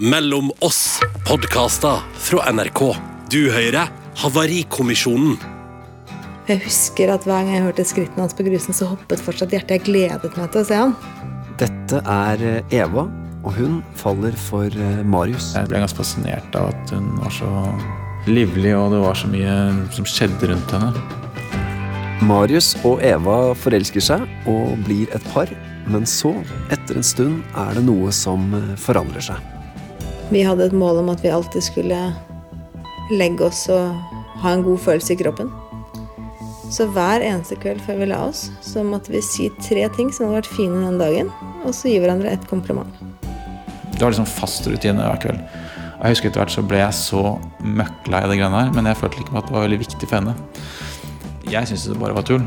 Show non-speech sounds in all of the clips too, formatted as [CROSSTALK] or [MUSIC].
Mellom oss podkaster fra NRK. Du hører Havarikommisjonen. Jeg husker at hver gang jeg hørte skrittene hans på grusen, så hoppet fortsatt hjertet. Jeg gledet meg til å se han. Dette er eh, Eva, og hun faller for eh, Marius. Jeg ble ganske fascinert av at hun var så livlig, og det var så mye som skjedde rundt henne. Marius og Eva forelsker seg og blir et par, men så, etter en stund, er det noe som eh, forandrer seg. Vi hadde et mål om at vi alltid skulle legge oss og ha en god følelse i kroppen. Så hver eneste kveld før vi la oss, så måtte vi si tre ting som hadde vært fine den dagen, og så gi hverandre et kompliment. Det var liksom fast rutine hver kveld. Jeg husker Etter hvert så ble jeg så møkklei av det greiene her, men jeg følte ikke at det var veldig viktig for henne. Jeg syntes det bare var tull.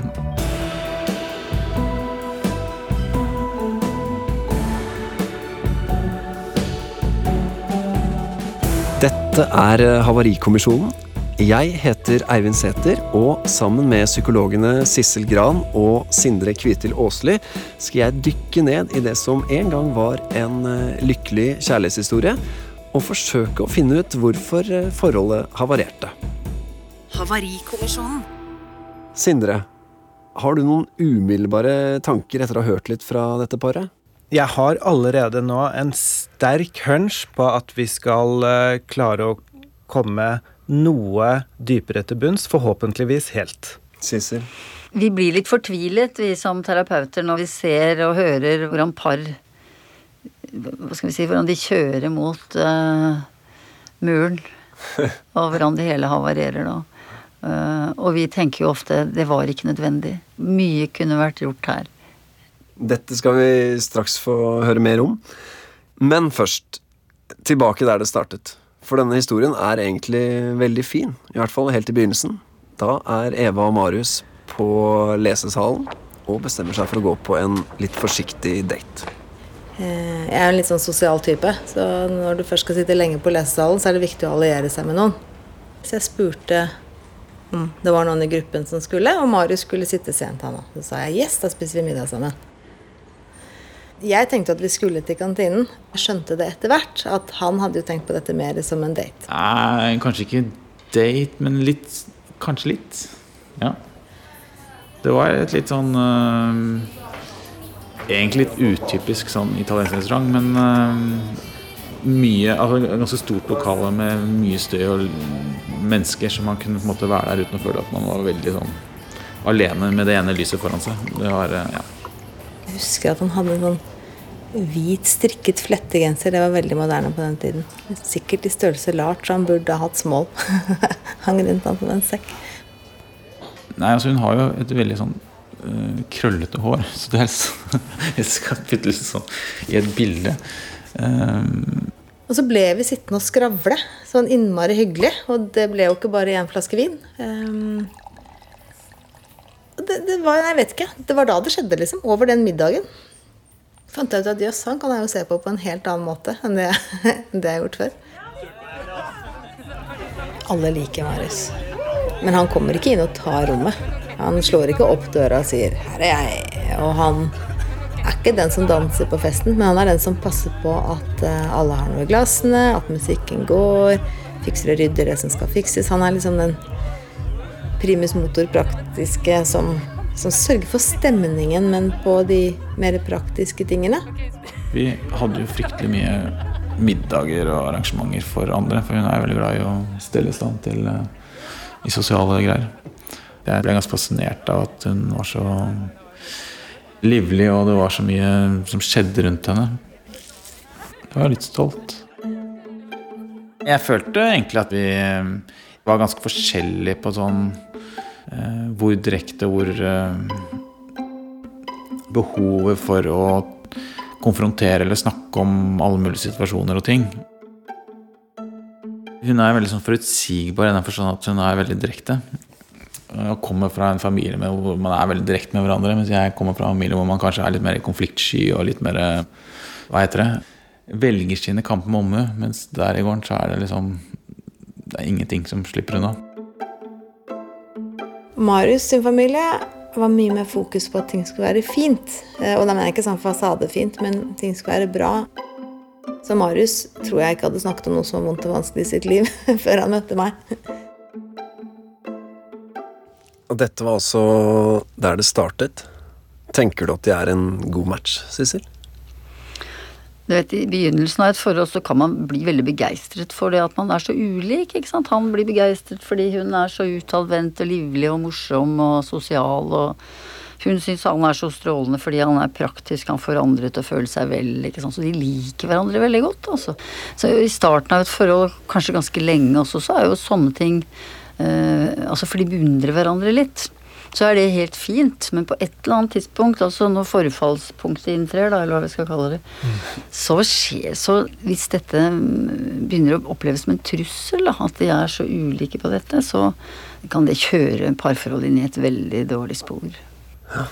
Dette er eh, Havarikommisjonen. Jeg heter Eivind Sæther, og sammen med psykologene Sissel Gran og Sindre Kvitil Aasli skal jeg dykke ned i det som en gang var en eh, lykkelig kjærlighetshistorie, og forsøke å finne ut hvorfor eh, forholdet havarerte. Havarikommisjonen. Sindre, har du noen umiddelbare tanker etter å ha hørt litt fra dette paret? Jeg har allerede nå en sterk hunch på at vi skal eh, klare å komme noe dypere til bunns, forhåpentligvis helt. Sissel? Vi blir litt fortvilet, vi som terapeuter, når vi ser og hører hvordan par Hva skal vi si Hvordan de kjører mot uh, muren. [LAUGHS] Og hvordan det hele havarerer da. Uh, og vi tenker jo ofte det var ikke nødvendig. Mye kunne vært gjort her. Dette skal vi straks få høre mer om. Men først, tilbake der det startet. For denne historien er egentlig veldig fin. I hvert fall helt i begynnelsen. Da er Eva og Marius på lesesalen og bestemmer seg for å gå på en litt forsiktig date. Eh, Jeg er en litt sånn sosial type, så når du først skal sitte lenge på lesesalen, så er det viktig å alliere seg med noen. Så jeg spurte om det var noen i gruppen som skulle, og Marius skulle sitte sent han. Så sa jeg yes, da spiser vi middag sammen. Jeg tenkte at vi skulle til kantinen. Jeg skjønte det etter hvert, at han hadde jo tenkt på dette mer som en date. Nei, kanskje ikke date, men litt Kanskje litt. Ja. Det var et litt sånn øh, Egentlig litt utypisk sånn italiensk restaurant, men øh, mye Altså ganske stort lokale med mye støy og mennesker, så man kunne på en måte være der uten å føle at man var veldig sånn alene med det ene lyset foran seg. Det var øh, ja. Jeg husker at han hadde en sånn hvit, strikket flettegenser. Det var veldig moderne på den tiden. Sikkert i størrelse large, så han burde ha hatt small. [LAUGHS] Hang rundt han som en sekk. Nei, altså hun har jo et veldig sånn øh, krøllete hår. [LAUGHS] Så det er [LAUGHS] et kapittel sånn i et bilde. Um, Og så ble vi sittende og skravle. Sånn innmari hyggelig. Og det ble jo ikke bare én flaske vin. Um, det, det var Jeg vet ikke. Det var da det skjedde, liksom. Over den middagen. Fant jeg ut at jøss, han kan jeg jo se på på en helt annen måte enn det, [LAUGHS] enn det jeg har gjort før. Alle liker Marius. Men han kommer ikke inn og tar rommet. Han slår ikke opp døra og sier 'her er jeg'. Og han er ikke den som danser på festen, men han er den som passer på at eh, alle har noe i glassene, at musikken går, fikser og rydder det som skal fikses. Han er liksom den primus motor praktiske som, som sørger for stemningen, men på de mer praktiske tingene. Vi hadde jo fryktelig mye middager og arrangementer for andre, for hun er veldig glad i å stelle stand til uh, i sosiale greier. Jeg ble ganske fascinert av at hun var så livlig, og det var så mye som skjedde rundt henne. Jeg var litt stolt. Jeg følte egentlig at vi eh, var ganske forskjellige på sånn hvor direkte, hvor uh, behovet for å konfrontere eller snakke om alle mulige situasjoner og ting. Hun er veldig sånn forutsigbar i den forstand at hun er veldig direkte. Jeg kommer fra en familie med, hvor man er veldig direkte med hverandre, mens jeg kommer fra en familie hvor man kanskje er litt mer konfliktsky og litt mer Hva heter det? Velger sine kamper med omme, mens der i gården så er det liksom Det er ingenting som slipper unna. Marius sin familie var mye mer fokus på at ting skulle være fint. Eh, Og da mener jeg ikke sånn fasadefint, men ting skulle være bra. Så Marius tror jeg ikke hadde snakket om noe som var vondt og vanskelig i sitt liv [LAUGHS] før han møtte meg. Og dette var altså der det startet. Tenker du at de er en god match, Sissel? Du vet, I begynnelsen av et forhold så kan man bli veldig begeistret for det at man er så ulik. ikke sant? Han blir begeistret fordi hun er så utadvendt og livlig og morsom og sosial. og Hun syns han er så strålende fordi han er praktisk, han får andre til å føle seg vel. ikke sant? Så de liker hverandre veldig godt. altså. Så i starten av et forhold, kanskje ganske lenge også, så er jo sånne ting eh, Altså for de beundrer hverandre litt så er det helt fint. Men på et eller annet tidspunkt, altså når forfallspunktet inntrer, da, eller hva vi skal kalle det, så skjer Så hvis dette mm, begynner å oppleves som en trussel, da, at de er så ulike på dette, så kan det kjøre parforholdet inn i et veldig dårlig spor. Ja.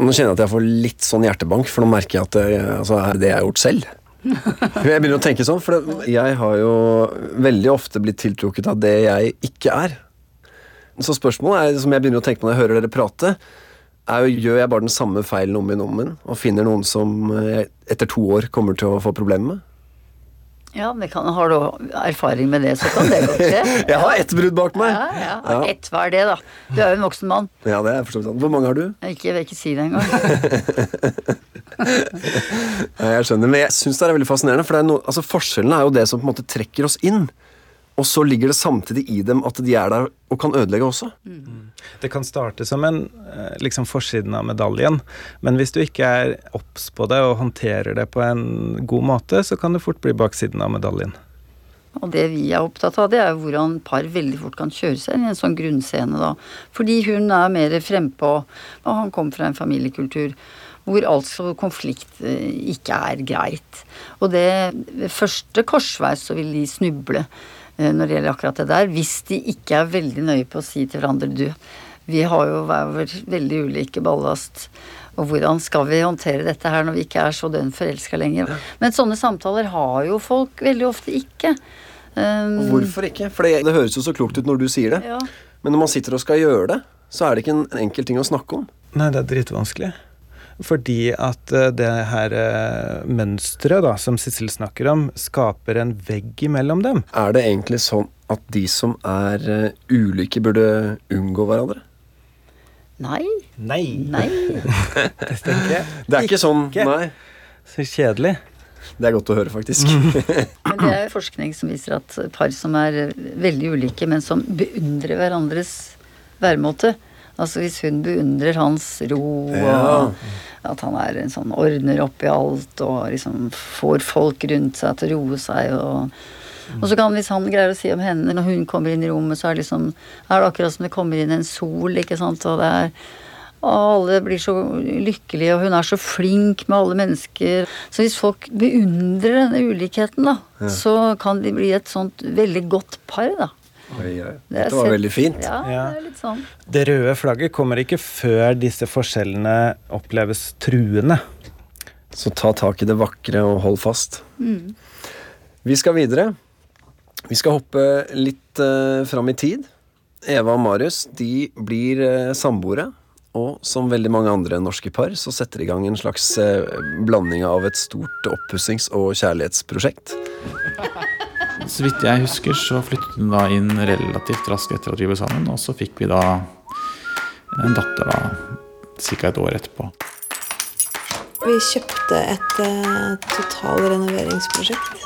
Nå kjenner jeg at jeg får litt sånn hjertebank, for nå merker jeg at det, altså, er det det jeg har gjort selv. [LAUGHS] Jeg begynner å tenke sånn, for det, jeg har jo veldig ofte blitt tiltrukket av det jeg ikke er. Så spørsmålet er, som jeg begynner å tenke på når jeg hører dere prate, er jo gjør jeg bare den samme feilen om igjen og om igjen, og finner noen som etter to år kommer til å få problemer med? Ja, men kan, Har du erfaring med det, så kan det godt skje. [LAUGHS] Jeg har ett brudd bak meg! Ja, ja. Ja. Ett hva er det, da? Du er jo en voksen mann. Ja, det er forstått sant. Hvor mange har du? Jeg ikke- jeg vil ikke si det engang. [LAUGHS] Jeg skjønner, men jeg syns det er veldig fascinerende. For det er no, altså forskjellene er jo det som på en måte trekker oss inn. Og så ligger det samtidig i dem at de er der og kan ødelegge også. Det kan starte som en eh, liksom forsiden av medaljen, men hvis du ikke er obs på det og håndterer det på en god måte, så kan det fort bli baksiden av medaljen. Og det vi er opptatt av, det er hvordan par veldig fort kan kjøre seg inn i en sånn grunnscene, da. Fordi hun er mer frempå, og han kom fra en familiekultur hvor altså konflikt eh, ikke er greit. Og det ved første korsvei så vil de snuble når det gjelder akkurat det der, hvis de ikke er veldig nøye på å si til hverandre du, vi har jo hver vår veldig ulike ballast. Og hvordan skal vi håndtere dette her når vi ikke er så dønn forelska lenger? Men sånne samtaler har jo folk veldig ofte ikke. Um, hvorfor ikke? For det, det høres jo så klokt ut når du sier det. Ja. Men når man sitter og skal gjøre det, så er det ikke en enkel ting å snakke om. Nei, det er dritvanskelig. Fordi at eh, det her uh, mønsteret da, som Sissel snakker om, skaper en vegg imellom dem. Er det egentlig sånn at de som er eh, ulike, burde unngå hverandre? Nei. Nei! Nei. [LAUGHS] Det tenker jeg. Det er ikke sånn, nei. Så kjedelig. Det er godt å høre, faktisk. [LAUGHS] Men det er forskning som viser at par som er veldig ulike, men som beundrer hverandres væremåte Altså hvis hun beundrer hans ro, Ja. At han er en sånn ordner opp i alt, og liksom får folk rundt seg til å roe seg, og og så kan hvis han greier å si om henne når hun kommer inn i rommet, så er, det liksom, er det akkurat som det kommer inn en sol, ikke sant, og det er og alle blir så lykkelige, og hun er så flink med alle mennesker. Så hvis folk beundrer denne ulikheten, da, så kan de bli et sånt veldig godt par, da. Oi, er Dette var veldig fint. Ja, Ja. det er litt sånn. Det røde flagget kommer ikke før disse forskjellene oppleves truende. Så ta tak i det vakre og hold fast. Vi skal videre. Vi skal hoppe litt uh, fram i tid. Eva og Marius de blir uh, samboere. Og som veldig mange andre norske par så setter de i gang en slags uh, blanding av et stort oppussings- og kjærlighetsprosjekt. [LAUGHS] Så vidt jeg husker, så flyttet hun da inn relativt raskt etter at vi ble sammen. Og så fikk vi da en datter da ca. et år etterpå. Vi kjøpte et uh, totalrenoveringsprosjekt.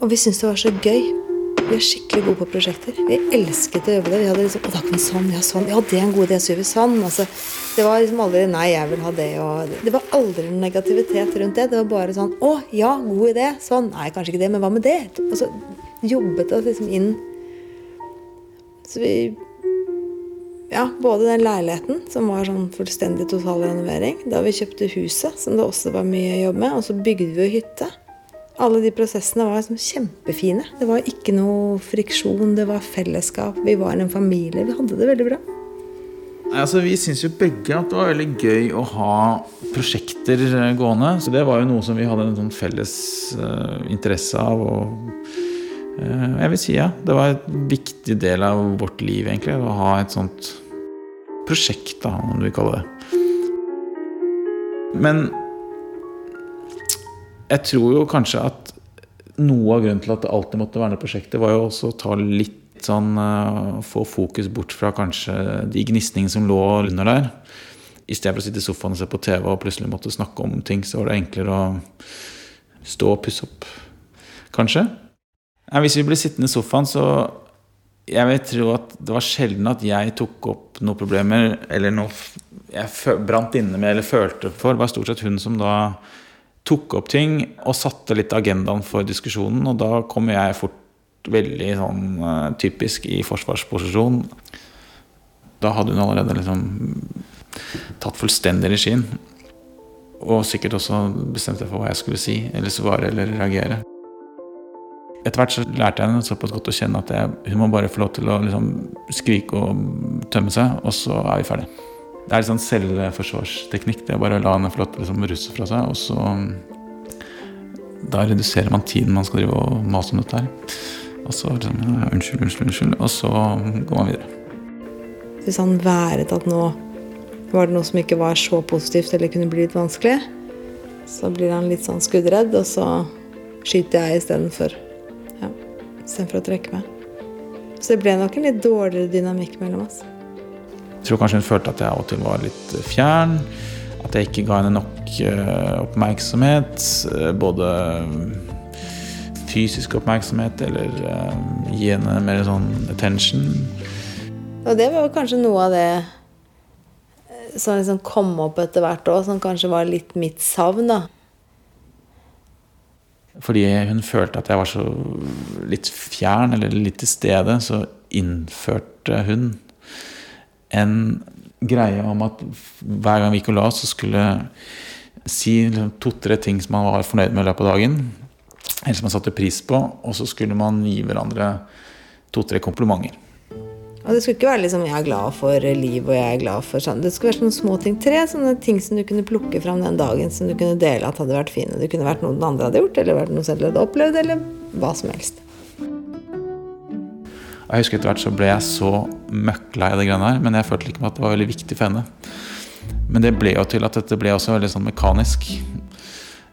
Og vi syntes det var så gøy. Vi er skikkelig gode på prosjekter. Vi elsket å jobbe der. Vi hadde liksom, å, da kan vi sånn, ja, sånn. Ja, det er en god idé, så gjør vi sånn. Altså, det var liksom aldri nei, jeg vil ha det og Det var aldri noen negativitet rundt det. Det var bare sånn å, ja, god idé. Sånn. Nei, kanskje ikke det, men hva med det? Og så jobbet oss liksom inn. Så vi ja, både den leiligheten, som var sånn fullstendig totalrenovering, da vi kjøpte huset, som det også var mye jobb med, og så bygde vi jo hytte. Alle de prosessene var liksom kjempefine. Det var ikke noe friksjon, det var fellesskap. Vi var en familie. Vi hadde det veldig bra. Altså, Vi syns jo begge at det var veldig gøy å ha prosjekter eh, gående. Så det var jo noe som vi hadde en sånn felles uh, interesse av. Og uh, jeg vil si ja, det var en viktig del av vårt liv, egentlig. Å ha et sånt prosjekt, da, om du vil kalle det. Men Jeg tror jo kanskje at noe av grunnen til at det alltid måtte være prosjektet, var jo også å ta litt sånn uh, Få fokus bort fra kanskje de gnisningene som lå under der. I stedet for å sitte i sofaen og se på TV og plutselig måtte snakke om ting, så var det enklere å stå og pusse opp, kanskje. Nei, hvis vi ble sittende i sofaen, så jeg vil tro at det var sjelden at jeg tok opp noen problemer eller noe jeg brant inne med eller følte for. Det var stort sett hun som da tok opp ting og satte litt agendaen for diskusjonen. Og da kom jeg fort veldig sånn uh, typisk i forsvarsposisjon. Da hadde hun allerede liksom tatt fullstendig regien. Og sikkert også bestemt seg for hva jeg skulle si, eller svare eller reagere. Etter hvert så lærte jeg henne såpass godt å kjenne at jeg, hun må bare få lov til å liksom skrike og tømme seg, og så er vi ferdige. Det er litt sånn selvforsvarsteknikk. Det er bare å la henne få liksom russe fra seg, og så Da reduserer man tiden man skal drive og mase om dette her. Og så liksom, unnskyld, unnskyld, unnskyld, og så går man videre. Hvis han været at nå var det noe som ikke var så positivt eller kunne bli litt vanskelig, så blir han litt sånn skuddredd, og så skyter jeg istedenfor ja, istedenfor å trekke meg. Så det ble nok en litt dårligere dynamikk mellom oss. Jeg tror kanskje hun følte at jeg av og til var litt fjern. At jeg ikke ga henne nok uh, oppmerksomhet. Uh, både fysisk oppmerksomhet eller gi henne mer sånn attention. Og det var kanskje noe av det som liksom kom opp etter hvert òg, som kanskje var litt mitt savn, da. Fordi hun følte at jeg var så litt fjern, eller litt til stede, så innførte hun en greie om at hver gang vi gikk og la oss, så skulle si to-tre ting som man var fornøyd med i løpet av dagen. Eller som man satte pris på. Og så skulle man gi hverandre to-tre komplimenter. Og det skulle ikke være liksom 'jeg er glad for liv' og 'jeg er glad for sånn'. Det skulle være sånne små ting. Tre sånne ting som du kunne plukke fram den dagen som du kunne dele at hadde vært fine. Det kunne vært noe den andre hadde gjort, eller vært noe selv hadde opplevd, eller hva som helst. Jeg husker etter hvert så ble jeg så møkklei av det greiene her, men jeg følte ikke at det var veldig viktig for henne. Men det ble jo til at dette ble også veldig sånn mekanisk.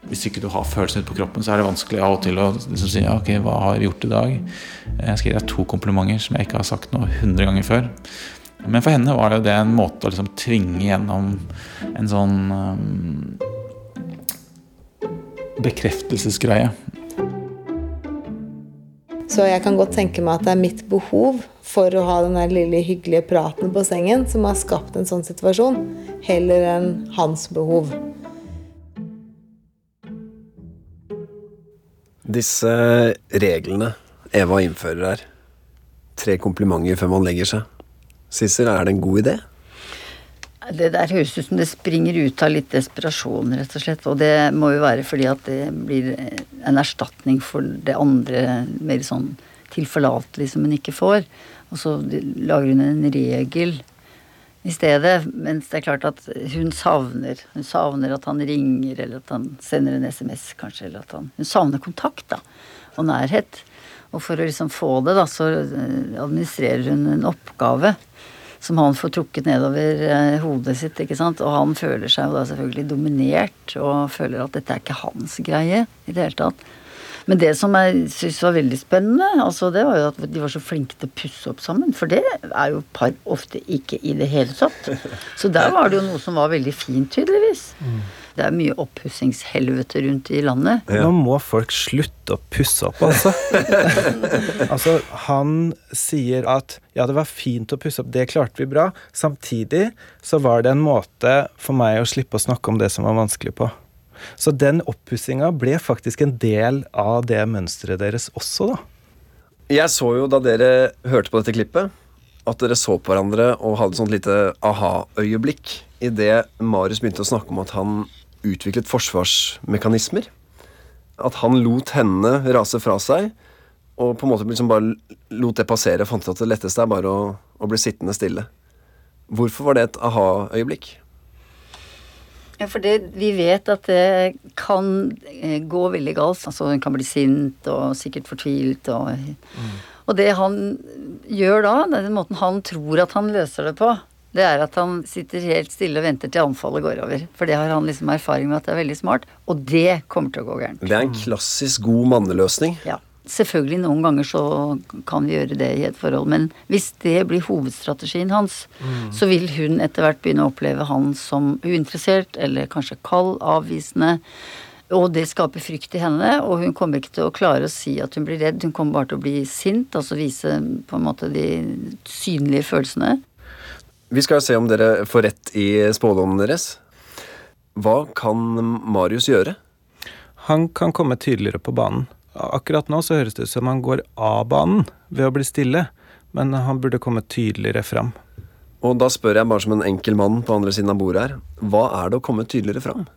Hvis ikke du har følelsen ute på kroppen, så er det vanskelig av og til å liksom si ok, hva har vi gjort i dag? Jeg skal gi to komplimenter som jeg ikke har sagt noe hundre ganger før. Men for henne var det jo det en måte å liksom tvinge gjennom en sånn um, bekreftelsesgreie. Så jeg kan godt tenke meg at det er mitt behov for å ha den lille hyggelige praten på sengen som har skapt en sånn situasjon, heller enn hans behov. Disse reglene Eva innfører her, tre komplimenter før man legger seg, Sissel, er det en god idé? Det der høres ut som det springer ut av litt desperasjon, rett og slett. Og det må jo være fordi at det blir en erstatning for det andre mer sånn tilforlatelig som hun ikke får. Og så lager hun en regel i stedet. Mens det er klart at hun savner Hun savner at han ringer, eller at han sender en SMS, kanskje. Eller at han Hun savner kontakt, da. Og nærhet. Og for å liksom få det, da, så administrerer hun en oppgave som han får trukket nedover eh, hodet sitt. ikke sant? Og han føler seg jo da selvfølgelig dominert og føler at dette er ikke hans greie i det hele tatt. Men det som jeg syns var veldig spennende, altså det var jo at de var så flinke til å pusse opp sammen. For det er jo par ofte ikke i det hele tatt. Så der var det jo noe som var veldig fint, tydeligvis. Det er mye oppussingshelvete rundt i landet. Nå må folk slutte å pusse opp, altså. [LAUGHS] altså, han sier at ja, det var fint å pusse opp, det klarte vi bra. Samtidig så var det en måte for meg å slippe å snakke om det som var vanskelig på. Så den oppussinga ble faktisk en del av det mønsteret deres også, da. Jeg så jo da dere hørte på dette klippet, at dere så på hverandre og hadde et sånt lite aha-øyeblikk idet Marius begynte å snakke om at han utviklet forsvarsmekanismer. At han lot henne rase fra seg, og på en måte liksom bare lot det passere. Fant ut at det letteste er bare å, å bli sittende stille. Hvorfor var det et aha-øyeblikk? Ja, for det, vi vet at det kan eh, gå veldig galt. Altså hun kan bli sint og sikkert fortvilt. Og, mm. og det han gjør da, den måten han tror at han løser det på, det er at han sitter helt stille og venter til anfallet går over. For det har han liksom erfaring med at det er veldig smart, og det kommer til å gå gærent. Det er en klassisk god manneløsning. Ja. Selvfølgelig, noen ganger så kan vi gjøre det i et forhold, men hvis det blir hovedstrategien hans, så vil hun etter hvert begynne å oppleve han som uinteressert, eller kanskje kald, avvisende. Og det skaper frykt i henne, og hun kommer ikke til å klare å si at hun blir redd. Hun kommer bare til å bli sint, altså vise på en måte de synlige følelsene. Vi skal se om dere får rett i spådommen deres. Hva kan Marius gjøre? Han kan komme tydeligere på banen. Akkurat nå så høres det ut som han går av banen ved å bli stille, men han burde komme tydeligere fram. Og da spør jeg bare som en enkel mann på andre siden av bordet her. Hva er det å komme tydeligere fram?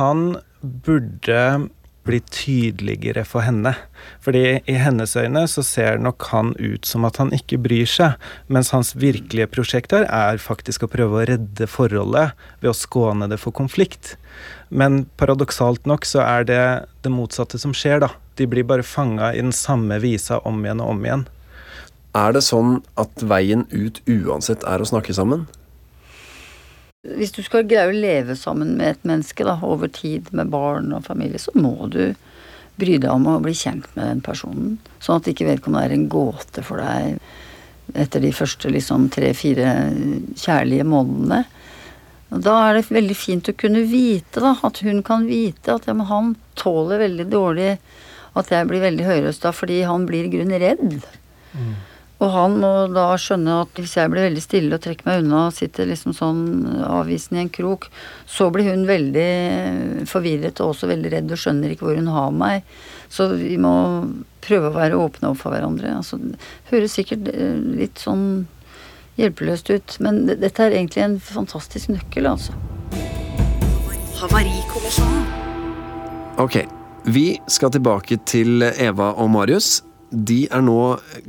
Han burde bli tydeligere for henne. Fordi i hennes øyne så ser nok han ut som at han ikke bryr seg, mens hans virkelige prosjekt her er faktisk å prøve å redde forholdet ved å skåne det for konflikt. Men paradoksalt nok så er det det motsatte som skjer, da. De blir bare fanga i den samme visa om igjen og om igjen. Er det sånn at veien ut uansett er å snakke sammen? Hvis du skal greie å leve sammen med et menneske da, over tid, med barn og familie, så må du bry deg om å bli kjent med den personen. Sånn at ikke vedkommende er en gåte for deg etter de første liksom tre-fire kjærlige månedene. Da er det veldig fint å kunne vite, da, at hun kan vite at ja, han tåler veldig dårlig at jeg blir veldig høyrøsta fordi han blir i grunnen redd. Og han må da skjønne at hvis jeg blir veldig stille og trekker meg unna og sitter liksom sånn avvisende i en krok, så blir hun veldig forvirret og også veldig redd og skjønner ikke hvor hun har meg. Så vi må prøve å være åpne overfor hverandre. Altså, det høres sikkert eh, litt sånn hjelpeløst ut, men dette er egentlig en fantastisk nøkkel, altså. Havarikommisjonen. Ok, vi skal tilbake til Eva og Marius. De er nå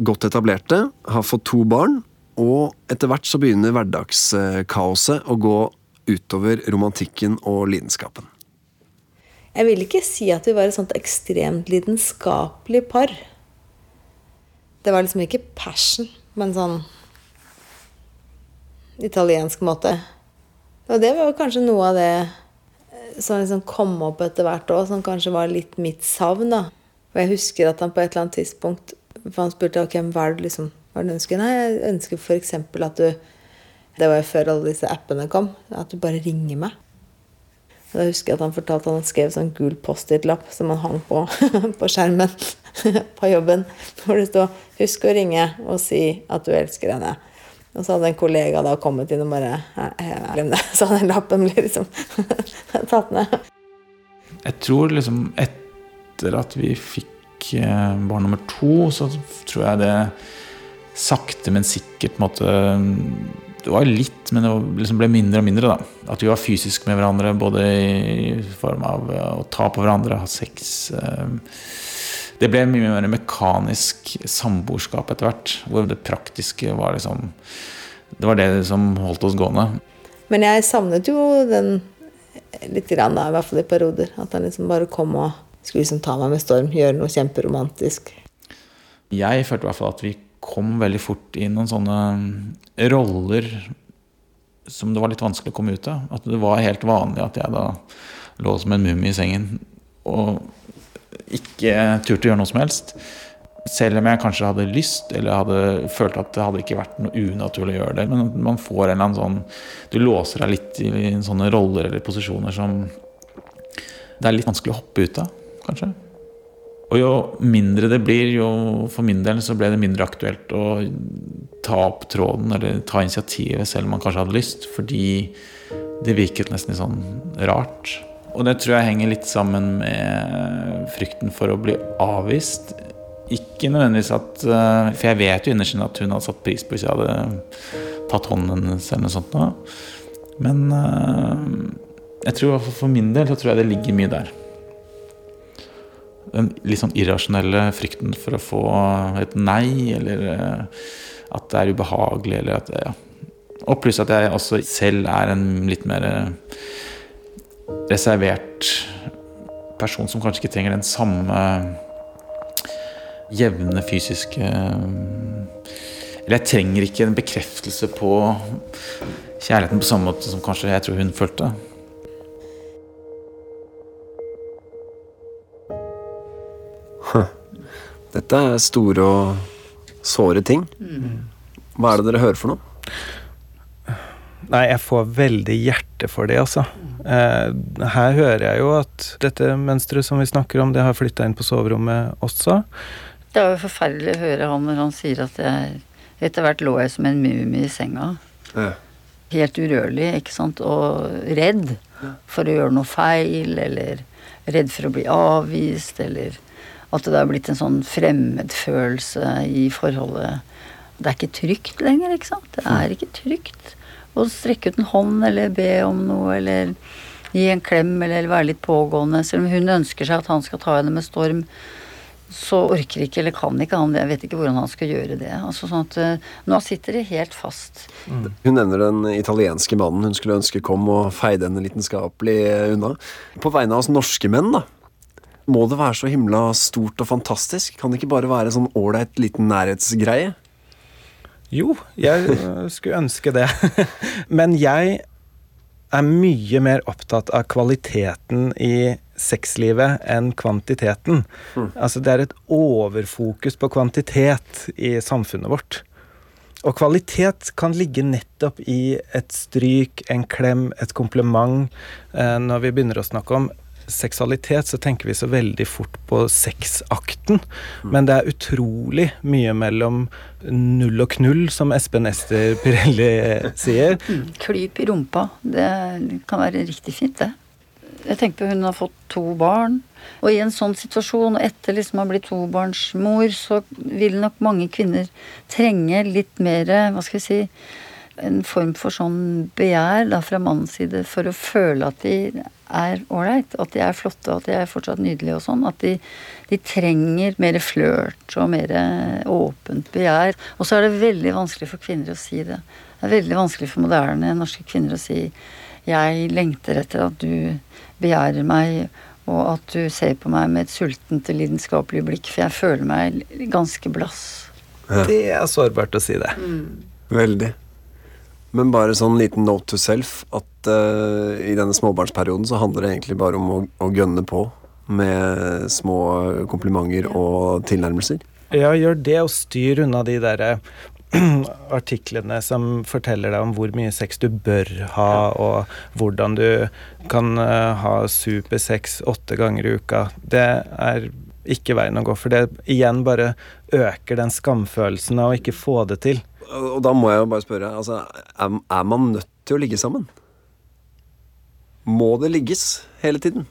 godt etablerte, har fått to barn, og etter hvert så begynner hverdagskaoset å gå utover romantikken og lidenskapen. Jeg vil ikke si at vi var et sånt ekstremt lidenskapelig par. Det var liksom ikke passion, men sånn italiensk måte. Og det var kanskje noe av det som liksom kom opp etter hvert òg, som kanskje var litt mitt savn. da. Og jeg husker at han på et eller annet tidspunkt for han spurte ok, hva det liksom, hva du ønsker. Nei, jeg ønsker f.eks. at du Det var jo før alle disse appene kom. At du bare ringer meg. Og da husker jeg at han fortalte at han skrev sånn gul Post-It-lapp som han hang på, [LAUGHS] på skjermen [LAUGHS] på jobben. Hvor det stod 'Husk å ringe og si at du elsker henne'. Og så hadde en kollega da kommet inn og bare «Nei, Glem det. [LAUGHS] Så den lappen blitt liksom tatt ned. Jeg tror liksom etter at vi fikk eh, barn nummer to, så tror jeg det sakte, men sikkert måtte Det var litt, men det liksom ble mindre og mindre. da. At vi var fysisk med hverandre, både i form av eh, å ta på hverandre, ha sex. eh. Det ble mye mer mekanisk samboerskap etter hvert, hvor det praktiske var liksom Det var det som holdt oss gående. Men jeg savnet jo den litt grann, da, i hvert fall i perioder. At han liksom bare kom og skulle liksom ta meg med storm, gjøre noe kjemperomantisk. Jeg følte i hvert fall at vi kom veldig fort i noen sånne roller som det var litt vanskelig å komme ut av. At det var helt vanlig at jeg da lå som en mumie i sengen og ikke turte å gjøre noe som helst. Selv om jeg kanskje hadde lyst, eller hadde følt at det hadde ikke vært noe unaturlig å gjøre det. Men man får en eller annen sånn Du låser deg litt i sånne roller eller posisjoner som det er litt vanskelig å hoppe ut av, kanskje. Og jo mindre det blir, jo for min del så ble det mindre aktuelt å ta opp tråden eller ta initiativet selv om man kanskje hadde lyst, fordi det virket nesten litt sånn rart. Og det tror jeg henger litt sammen med frykten for å bli avvist. Ikke nødvendigvis at eh, For jeg vet jo innerst inne at hun hadde satt pris på hvis jeg hadde tatt hånden hennes eller noe sånt. Men eh, jeg tror for min del så tror jeg det ligger mye der den litt sånn irrasjonelle frykten for å få et nei, eller eh, at det er ubehagelig, eller at ja. Og pluss at jeg også selv er en litt mer eh, reservert person som kanskje ikke trenger den samme jevne fysiske eh, Eller jeg trenger ikke en bekreftelse på kjærligheten på samme måte som kanskje jeg tror hun følte. Dette er store og såre ting. Hva er det dere hører for noe? Nei, jeg får veldig hjerte for det, altså. Eh, her hører jeg jo at dette mønsteret som vi snakker om, det har flytta inn på soverommet også. Det er jo forferdelig å høre han når han sier at jeg Etter hvert lå jeg som en mumie i senga. Ja. Helt urørlig, ikke sant, og redd for å gjøre noe feil, eller redd for å bli avvist, eller at det har blitt en sånn fremmedfølelse i forholdet. Det er ikke trygt lenger, ikke sant. Det er ikke trygt å strekke ut en hånd eller be om noe, eller gi en klem eller være litt pågående. Selv om hun ønsker seg at han skal ta henne med storm, så orker ikke eller kan ikke han det. Jeg vet ikke hvordan han skal gjøre det. Altså sånn at eh, Nå sitter det helt fast. Hun nevner den italienske mannen hun skulle ønske kom og feide henne lidenskapelig unna. På vegne av oss norske menn, da. Må det være så himla stort og fantastisk? Kan det ikke bare være sånn ålreit liten nærhetsgreie? Jo, jeg skulle ønske det. [LAUGHS] Men jeg er mye mer opptatt av kvaliteten i sexlivet enn kvantiteten. Altså det er et overfokus på kvantitet i samfunnet vårt. Og kvalitet kan ligge nettopp i et stryk, en klem, et kompliment. Eh, Når vi begynner å snakke om seksualitet, så tenker vi så veldig fort på sexakten. Men det er utrolig mye mellom null og knull, som Espen Ester Pirelli sier. [LAUGHS] Klyp i rumpa. Det kan være riktig fint, det. Jeg tenker på hun har fått to barn. Og i en sånn situasjon, og etter liksom å ha blitt tobarnsmor, så vil nok mange kvinner trenge litt mer, hva skal vi si, en form for sånn begjær da fra mannens side for å føle at de er ålreit, at de er flotte, og at de er fortsatt nydelige og sånn. At de, de trenger mer flørt og mer åpent begjær. Og så er det veldig vanskelig for kvinner å si det. Det er veldig vanskelig for moderne norske kvinner å si 'jeg lengter etter at du begjærer meg', og at du ser på meg med et sultent og lidenskapelig blikk, for jeg føler meg ganske blass. Det er sårbart å si det. Veldig. Men bare sånn liten note to self at uh, i denne småbarnsperioden så handler det egentlig bare om å, å gønne på med små komplimenter og tilnærmelser. Ja, gjør det, og styr unna de derre [CLEARS THROAT] artiklene som forteller deg om hvor mye sex du bør ha, og hvordan du kan eh, ha supersex åtte ganger i uka. Det er ikke veien å gå, for det igjen bare øker den skamfølelsen av å ikke få det til. Og da må jeg jo bare spørre, altså, er, er man nødt til å ligge sammen? Må det ligges hele tiden?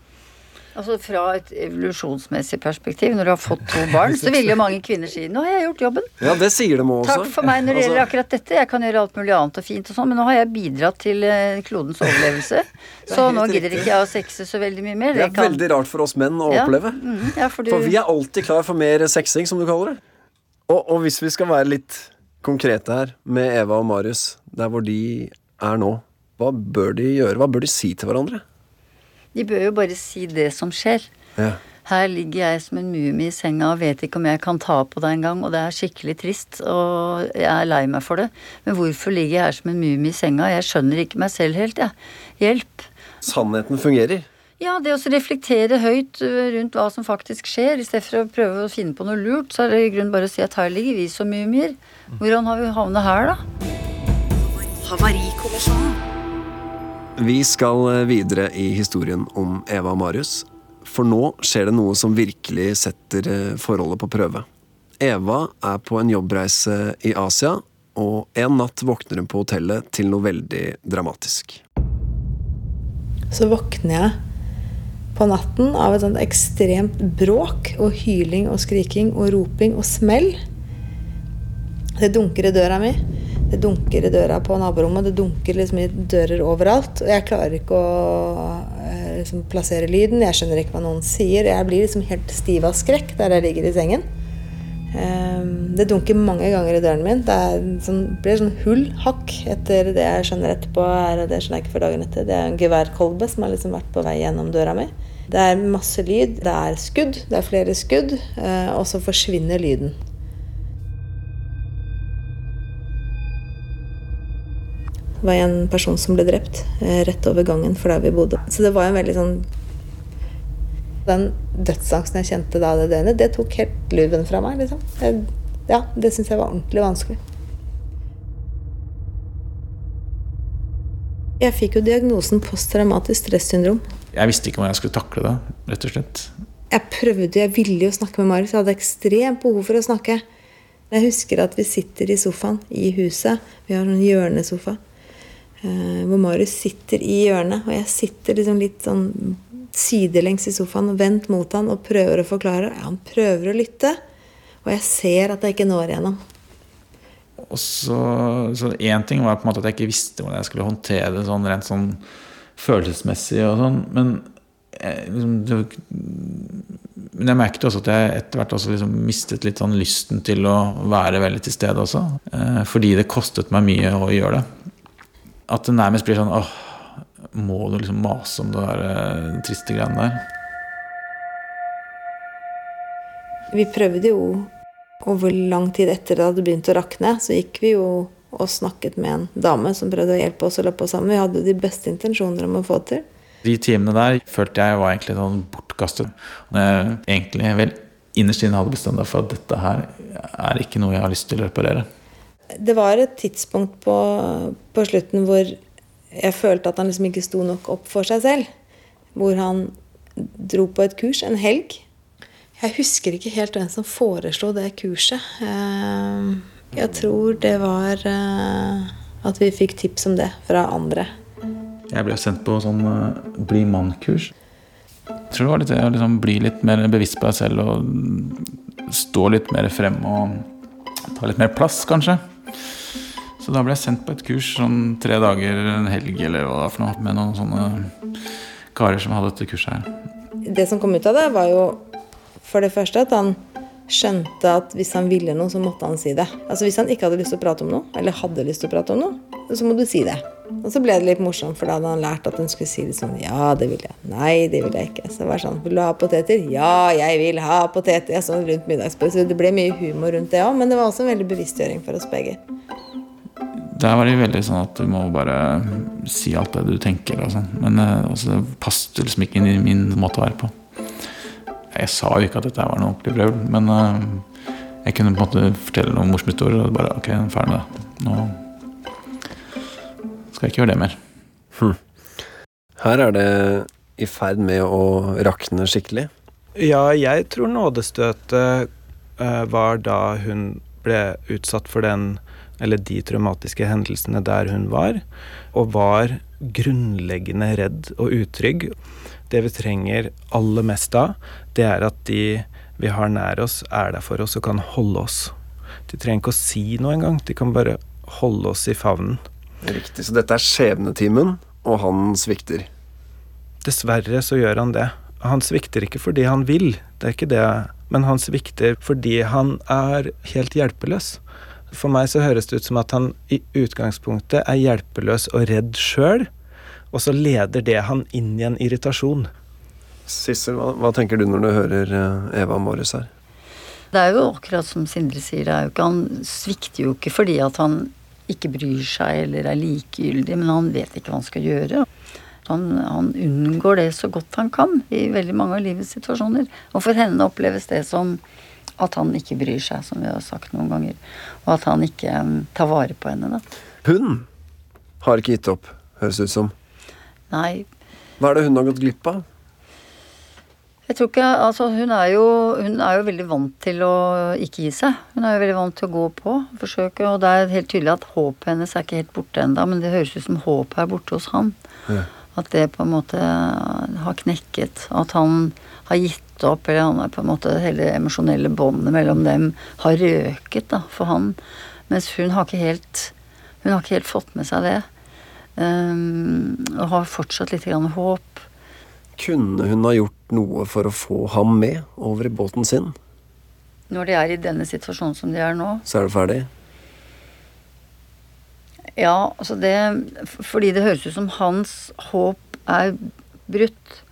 Altså Fra et evolusjonsmessig perspektiv, når du har fått to barn, så vil jo mange kvinner si 'nå har jeg gjort jobben'. Ja, det sier de også. Takk for meg når det Altså, gjelder akkurat dette. Jeg kan gjøre alt mulig annet og fint og sånn, men nå har jeg bidratt til eh, klodens overlevelse. [LAUGHS] Så nå gidder ikke jeg å sexe så veldig mye mer. Det er kan- veldig rart for oss menn å Ja, oppleve. mhm, ja, for du, For vi er alltid klar for mer sexing, som du kaller det. Og, og hvis vi skal være litt konkrete her, med Eva og Marius, der hvor de er nå, hva bør de gjøre? Hva bør de si til hverandre? de bør jo bare si det som skjer. Ja. Her ligger jeg som en mumie i senga og vet ikke om jeg kan ta på det engang, og det er skikkelig trist, og jeg er lei meg for det. Men hvorfor ligger jeg her som en mumie i senga? Jeg skjønner ikke meg selv helt, jeg. Hjelp. Sannheten fungerer. Ja, det å reflektere høyt rundt hva som faktisk skjer, i stedet for å prøve å finne på noe lurt, så er det i grunnen bare å si at her ligger vi som mumier. Hvordan har vi havnet her, da? Havarikommisjonen. Vi skal eh, videre i historien om Eva og Marius. For nå skjer det noe som virkelig setter eh, forholdet på prøve. Eva er på en jobbreise i Asia, og en natt våkner hun på hotellet til noe veldig dramatisk. Så våkner jeg på natten av et sånt ekstremt bråk og hyling og skriking og roping og smell. Det dunker i døra mi. Det dunker i døra på naborommet. Det dunker liksom i dører overalt. Og jeg klarer ikke å eh, liksom, plassere lyden. Jeg skjønner ikke hva noen sier. Jeg blir liksom helt stiv av skrekk der jeg ligger i sengen. Ehm, Det dunker mange ganger i døren min. Det sånn, blir sånn hull, hakk, etter det jeg skjønner etterpå. Er, det skjønner jeg ikke før dagen etter. Det er en geværkolbe som har liksom vært på vei gjennom døra mi. Det er masse lyd. Det er skudd. Det er flere skudd. eh, Og så forsvinner lyden. Var en person som ble drept eh, rett over gangen for der vi bodde. Så det var en veldig sånn Den dødsangsten jeg kjente da det døgnet, det tok helt luven fra meg, liksom. Jeg, ja, det syns jeg var ordentlig vanskelig. Jeg fikk jo diagnosen posttraumatisk stressyndrom. Jeg visste ikke hvordan jeg skulle takle det, rett og slett. Jeg prøvde, jeg ville jo snakke med Marius. Jeg hadde ekstremt behov for å snakke. Jeg husker at vi sitter i sofaen i huset. Vi har en hjørnesofa. Eh, Hvor Marius sitter i hjørnet, og jeg sitter liksom litt sånn sidelengs i sofaen og vendt mot han og prøver å forklare. Ja, han prøver å lytte, og jeg ser at jeg ikke når igjennom. Og så, så én ting var på en måte at jeg ikke visste hvordan jeg skulle håndtere det sånn rent sånn følelsesmessig og sånn, men jeg, liksom, det, men jeg merket også at jeg etter hvert også liksom mistet litt sånn lysten til å være veldig til stede også. Eh, fordi det kostet meg mye å gjøre det. At det nærmest blir sånn åh, må du liksom mase om det der eh, triste greiene der? Vi prøvde jo over lang tid etter det hadde begynt å rakne, så gikk vi jo og snakket med en dame som prøvde å hjelpe oss å løpe oss sammen. Vi hadde jo de beste intensjoner om å få til. De timene der følte jeg var egentlig sånn bortkastet. Jeg egentlig vel innerst inne hadde bestemt meg for at dette her er ikke noe jeg har lyst til å reparere. Det var et tidspunkt på, på slutten hvor jeg følte at han liksom ikke sto nok opp for seg selv. Hvor han dro på et kurs en helg. Jeg husker ikke helt hvem som foreslo det kurset. Eh, Jeg tror det var eh, at vi fikk tips om det fra andre. Jeg ble sendt på sånn eh, bli mann-kurs. Jeg tror det var litt det å liksom bli litt mer bevisst på deg selv og stå litt mer frem og ta litt mer plass, kanskje. Så da ble jeg sendt på et kurs sånn tre dager, en helg eller hva det var for noe, med noen sånne karer som hadde dette kurset her. Det som kom ut av det, var jo for det første at han skjønte at hvis han ville noe, så måtte han si det. Altså Hvis han ikke hadde lyst til å prate om noe, eller hadde lyst til å prate om noe, så må du si det. Og så ble det litt morsomt, for da hadde han lært at han skulle si det sånn Ja, det vil jeg. Nei, det vil jeg ikke. Så det var sånn Vil du ha poteter? Ja, jeg vil ha poteter. Sånn rundt middagsbordet. Så det ble mye humor rundt det òg, men det var også en veldig bevisstgjøring for oss begge. Der var det veldig sånn at du må bare si alt det du tenker. og sånn. Men eh, altså, det passet liksom ikke inn i min måte å være på. Jeg sa jo ikke at dette var noe ordentlig brøl, men eh, jeg kunne på en måte fortelle noen morsomme historier. Og bare ok, er ferdig med det. Nå skal ikke gjøre det mer. Her er det i ferd med å rakne skikkelig. Ja, jeg tror nådestøtet eh, var da hun ble utsatt for den, eller de traumatiske hendelsene der hun var, og var grunnleggende redd og utrygg. Det vi trenger aller mest da, det er at de vi har nær oss, er der for oss og kan holde oss. De trenger ikke å si noe engang, de kan bare holde oss i favnen. Riktig. Så dette er skjebnetimen, og han svikter. Dessverre så gjør han det. Han svikter ikke fordi han vil, det er ikke det, men han svikter fordi han er helt hjelpeløs. For meg så høres det ut som at han i utgangspunktet er hjelpeløs og redd sjøl, og så leder det han inn i en irritasjon. Sissel, hva, hva tenker du når du hører eh, Eva Morris her? Det er jo akkurat som Sindre sier, det er jo ikke, han svikter jo ikke fordi at han ikke bryr seg eller er likegyldig, men han vet ikke hva han skal gjøre. Han, han unngår det så godt han kan i veldig mange av livets situasjoner. Og for henne oppleves det som at han ikke bryr seg, som vi har sagt noen ganger. Og at han ikke um, tar vare på henne, da. Hun har ikke gitt opp, høres det ut som. Nei, Hva er det hun har gått glipp av? Jeg tror ikke, altså hun er, jo, hun er jo veldig vant til å ikke gi seg. Hun er jo veldig vant til å gå på, forsøke. Og det er helt tydelig at håpet hennes er ikke helt borte ennå, men det høres ut som håpet er borte hos han. Ja. At det på en måte har knekket. At han har gitt opp, eller han er på en måte hele emosjonelle båndet mellom dem har røket da, for han. Mens hun har ikke helt, hun har ikke helt fått med seg det. Um, og har fortsatt litt grann håp. Kunne hun ha gjort noe for å få ham med over i båten sin? Når de er i denne situasjonen som de er nå, Så er det ferdig? Ja, altså det Fordi det høres ut som hans håp er brutt.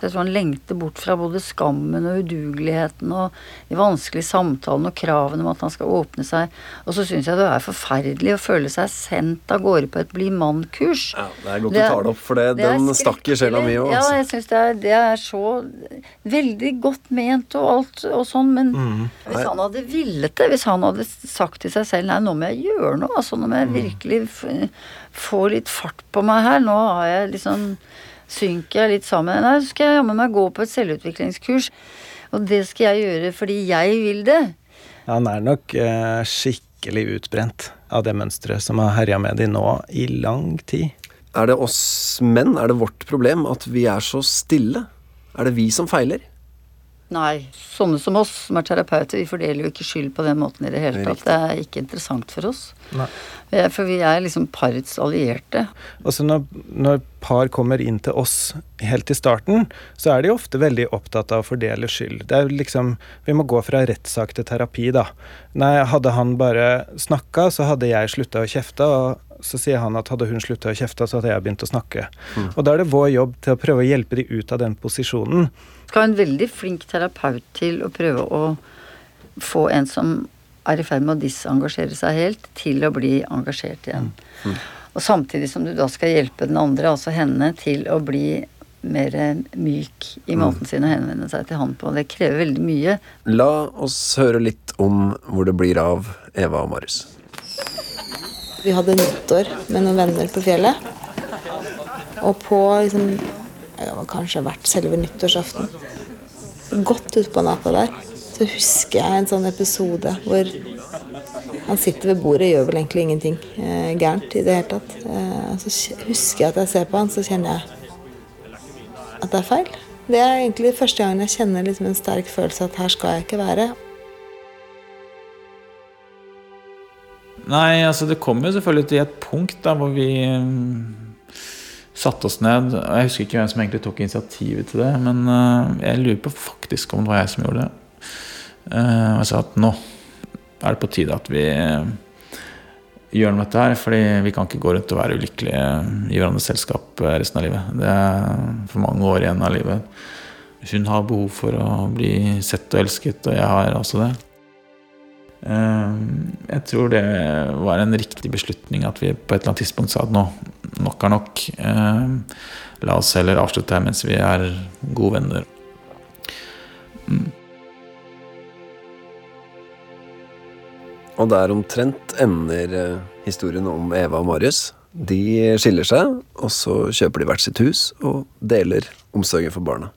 Jeg tror han lengter bort fra både skammen og udugeligheten og de vanskelige samtalene og kravene om at han skal åpne seg. Og så syns jeg det er forferdelig å føle seg sendt av gårde på et bli mann-kurs. Ja, det er godt du tar det opp, for det, det den stakk i sjela mi òg. Ja, Altså. jeg syns det, det er så veldig godt ment og alt og sånn, men Mm. hvis han hadde villet det, hvis han hadde sagt til seg selv nei, nå må jeg gjøre noe, altså nå må Mm. jeg virkelig f få litt fart på meg her, nå har jeg liksom synker jeg litt sammen. Nei, så skal jeg jammen meg gå på et selvutviklingskurs, og det skal jeg gjøre fordi jeg vil det. Han er nok eh, skikkelig utbrent av det mønsteret som har herja med de nå i lang tid. Er det oss menn, er det vårt problem at vi er så stille? Er det vi som feiler? Nei, sånne som oss som er terapeuter, vi fordeler jo ikke skyld på den måten i det hele tatt. Det er ikke interessant for oss. Nei. For vi er liksom parets allierte. Altså når, når par kommer inn til oss helt i starten, så er de ofte veldig opptatt av å fordele skyld. Det er liksom, Vi må gå fra rettssak til terapi, da. Nei, hadde han bare snakka, så hadde jeg slutta å kjefte. Og så sier han at hadde hun slutta å kjefte, så hadde jeg begynt å snakke. Og da er det vår jobb til å prøve å hjelpe de ut av den posisjonen. Skal en veldig flink terapeut til å prøve å få en som er i ferd med å disengasjere seg helt, til å bli engasjert igjen. Og samtidig som du da skal hjelpe den andre, altså henne, til å bli mer myk i måten sin å henvende seg til han på. Det krever veldig mye. La oss høre litt om hvor det blir av Eva og Marius. Vi hadde nyttår med noen venner på fjellet. Og på liksom Det var kanskje vært selve nyttårsaften. Godt utpå natta der så husker jeg en sånn episode hvor han sitter ved bordet, og gjør vel egentlig ingenting eh, gærent i det hele tatt. Eh, så husker jeg at jeg ser på han, så kjenner jeg at det er feil. Det er egentlig første gangen jeg kjenner liksom en sterk følelse at her skal jeg ikke være. Nei, altså det kommer jo selvfølgelig til et punkt da hvor vi satte oss ned. og Jeg husker ikke hvem som egentlig tok initiativet til det, men eh, jeg lurer på faktisk om det var jeg som gjorde det. Eh, og jeg sa at nå er det på tide at vi eh, gjør noe med dette her, fordi vi kan ikke gå rundt og være ulykkelige i hverandres selskap resten av livet. Det er for mange år igjen av livet. Hun har behov for å bli sett og elsket, og jeg har også det. Eh, Jeg tror det var en riktig beslutning at vi på et eller annet tidspunkt sa at nå, nok er nok. Eh, La oss heller avslutte her mens vi er gode venner. Og der omtrent ender eh, historien om Eva og Marius. De skiller seg, og så kjøper de hvert sitt hus og deler omsorgen for barna.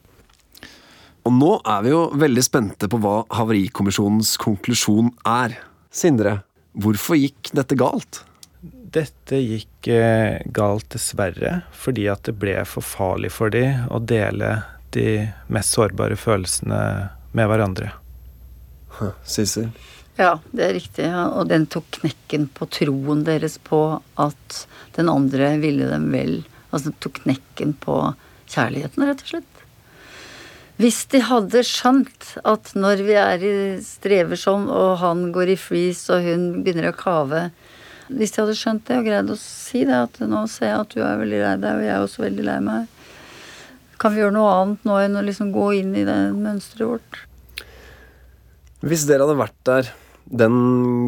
Og nå er vi jo veldig spente på hva Havarikommisjonens konklusjon er. Sindre, hvorfor gikk dette galt? Dette gikk eh, galt dessverre fordi at det ble for farlig for de å dele de mest sårbare følelsene med hverandre. Sissel? Ja, det er riktig. ja. Og den tok knekken på troen deres på at den andre ville dem vel. Altså den tok knekken på kjærligheten, rett og slett. Hvis de hadde skjønt at når vi er i strever sånn, og han går i freeze, og hun begynner å kave Hvis de hadde skjønt det og greid å si det, at nå ser jeg at du er veldig lei deg, og jeg er også veldig lei meg. Kan vi gjøre noe annet nå enn å liksom gå inn i det mønsteret vårt? Hvis dere hadde vært der den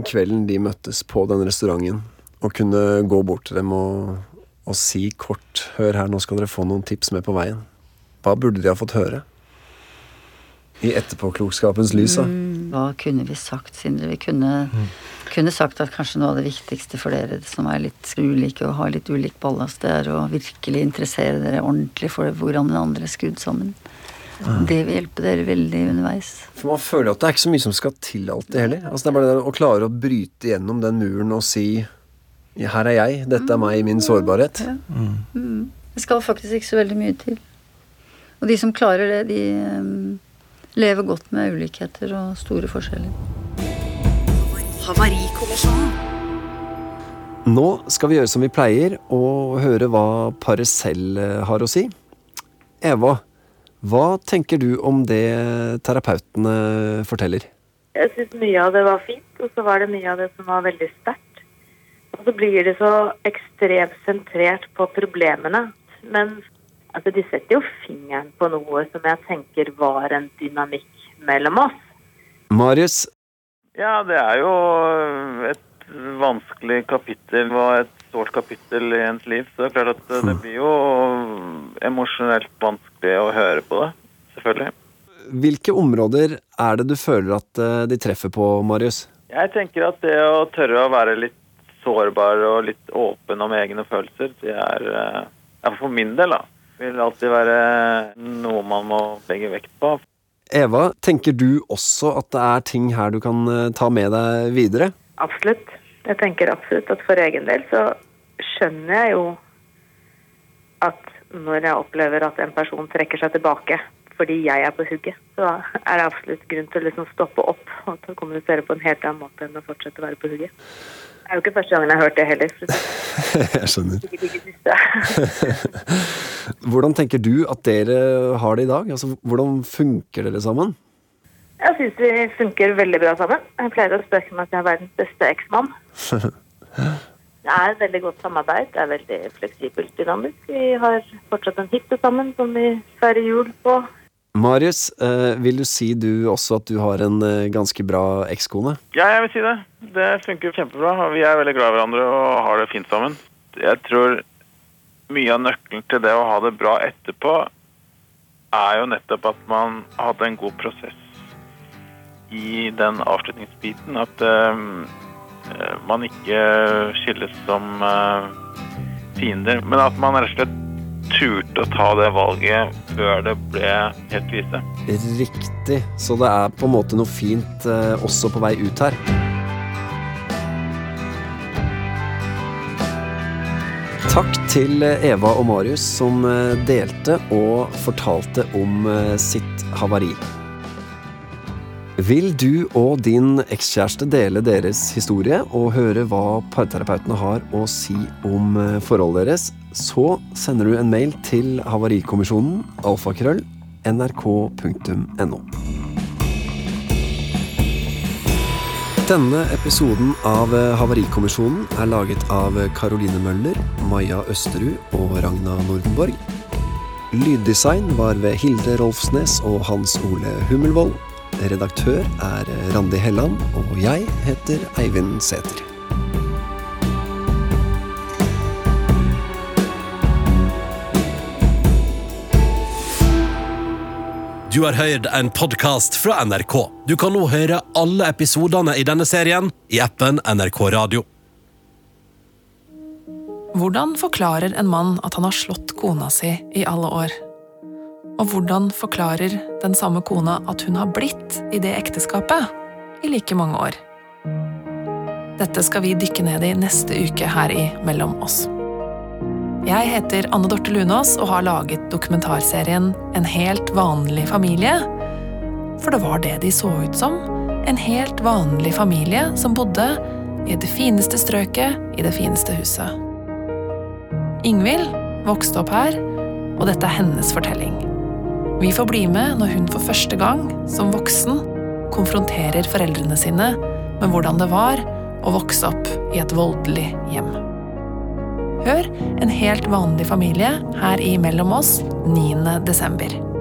kvelden de møttes på den restauranten, og kunne gå bort til dem og, og si kort Hør her, nå skal dere få noen tips med på veien. Hva burde de ha fått høre? I etterpåklokskapens lys, da. Hva kunne vi sagt, Sindre? Vi kunne, kunne sagt at kanskje noe av det viktigste for dere som er litt ulike og har litt ulik ballast, det er å virkelig interessere dere ordentlig for hvordan den andre er skrudd sammen. Det vil hjelpe dere veldig underveis. For man føler at det er ikke så mye som skal til alltid heller. Altså Det er bare det å klare å bryte gjennom den muren og si her er jeg, dette er meg i min sårbarhet. Det skal faktisk ikke så veldig mye til. Og de som klarer det, de eh, lever godt med ulikheter og store forskjeller. Nå skal vi gjøre som vi pleier, og høre hva paret selv eh, har å si. Eva, hva tenker du om det terapeutene forteller? Jeg syns mye av det var fint, og så var det mye av det som var veldig sterkt. Og så blir det så ekstremt sentrert på problemene. Men Altså, de setter jo fingeren på noe som jeg tenker var en dynamikk mellom oss. Marius, Ja, det er jo et vanskelig kapittel og et sårt kapittel i ens liv. Så det er klart at det blir jo emosjonelt vanskelig å høre på det. Selvfølgelig. hvilke områder er det du føler at eh, de treffer på, Marius? Jeg tenker at det å tørre å være litt sårbar og litt åpen om egne følelser, det er eh, For min del, da. Vil alltid være noe man må legge vekt på. Eva, tenker du også at det er ting her du kan eh, ta med deg videre? Absolutt. Jeg tenker absolutt at for egen del så skjønner jeg jo at når jeg opplever at en person trekker seg tilbake fordi jeg er på hugget, så er det absolutt grunn til å liksom stoppe opp og til å kommunisere på en helt annen måte enn å fortsette å være på hugget. Det er jo ikke første gangen jeg har hørt det heller. det [LAUGHS] Jeg skjønner. [LAUGHS] Hvordan tenker du at dere har det i dag? Altså, hvordan funker dere sammen? Jeg syns vi funker veldig bra sammen. Jeg pleier å spøke med at jeg er verdens beste eksmann. [LAUGHS] Det er et veldig godt samarbeid. Det er veldig fleksibelt dynamisk. Vi har fortsatt en hytte sammen som vi feirer jul på. Marius, eh, vil du si du også at du har en eh, ganske bra ekskone? Ja, jeg vil si det. Det funker kjempebra. Vi er veldig glad i hverandre og har det fint sammen. Jeg tror mye av nøkkelen til det å ha det bra etterpå, er jo nettopp at man hadde en god prosess i den avslutningsbiten. At uh, man ikke skilles som uh, fiender, men at man rett og slett turte å ta det valget før det ble helt krise. Riktig. Så det er på en måte noe fint eh, også på vei ut her. Takk til Eva og Marius som eh, delte og fortalte om eh, sitt havari. Vil du og din ekskjæreste dele deres historie og høre hva parterapeutene har å si om eh, forholdet deres, så sender du en mail til Havarikommisjonen alfakrøll nrk.no. Denne episoden av Havarikommisjonen er laget av Caroline Møller, Maja Østerud og Ragna Nordenborg. Lyddesign var ved Hilde Rolfsnes og Hans Ole Hummelvold. Redaktør er Randi Helland, og jeg heter Eivind Sæther. Du har hørt en podkast fra NRK. Du kan nå høre alle episodene i denne serien i appen NRK Radio. Hvordan forklarer en mann at han har slått kona si i alle år? Og hvordan forklarer den samme kona at hun har blitt i det ekteskapet i like mange år? Dette skal vi dykke ned i neste uke her i Mellom oss. Jeg heter Anne Dorte Lunås og har laget dokumentarserien En helt vanlig familie. For det var det de så ut som. En helt vanlig familie som bodde i det fineste strøket i det fineste huset. Ingvild vokste opp her, og dette er hennes fortelling. Vi får bli med når hun for første gang, som voksen, konfronterer foreldrene sine med hvordan det var å vokse opp i et voldelig hjem. Hør En helt vanlig familie her i Mellom oss 9. desember.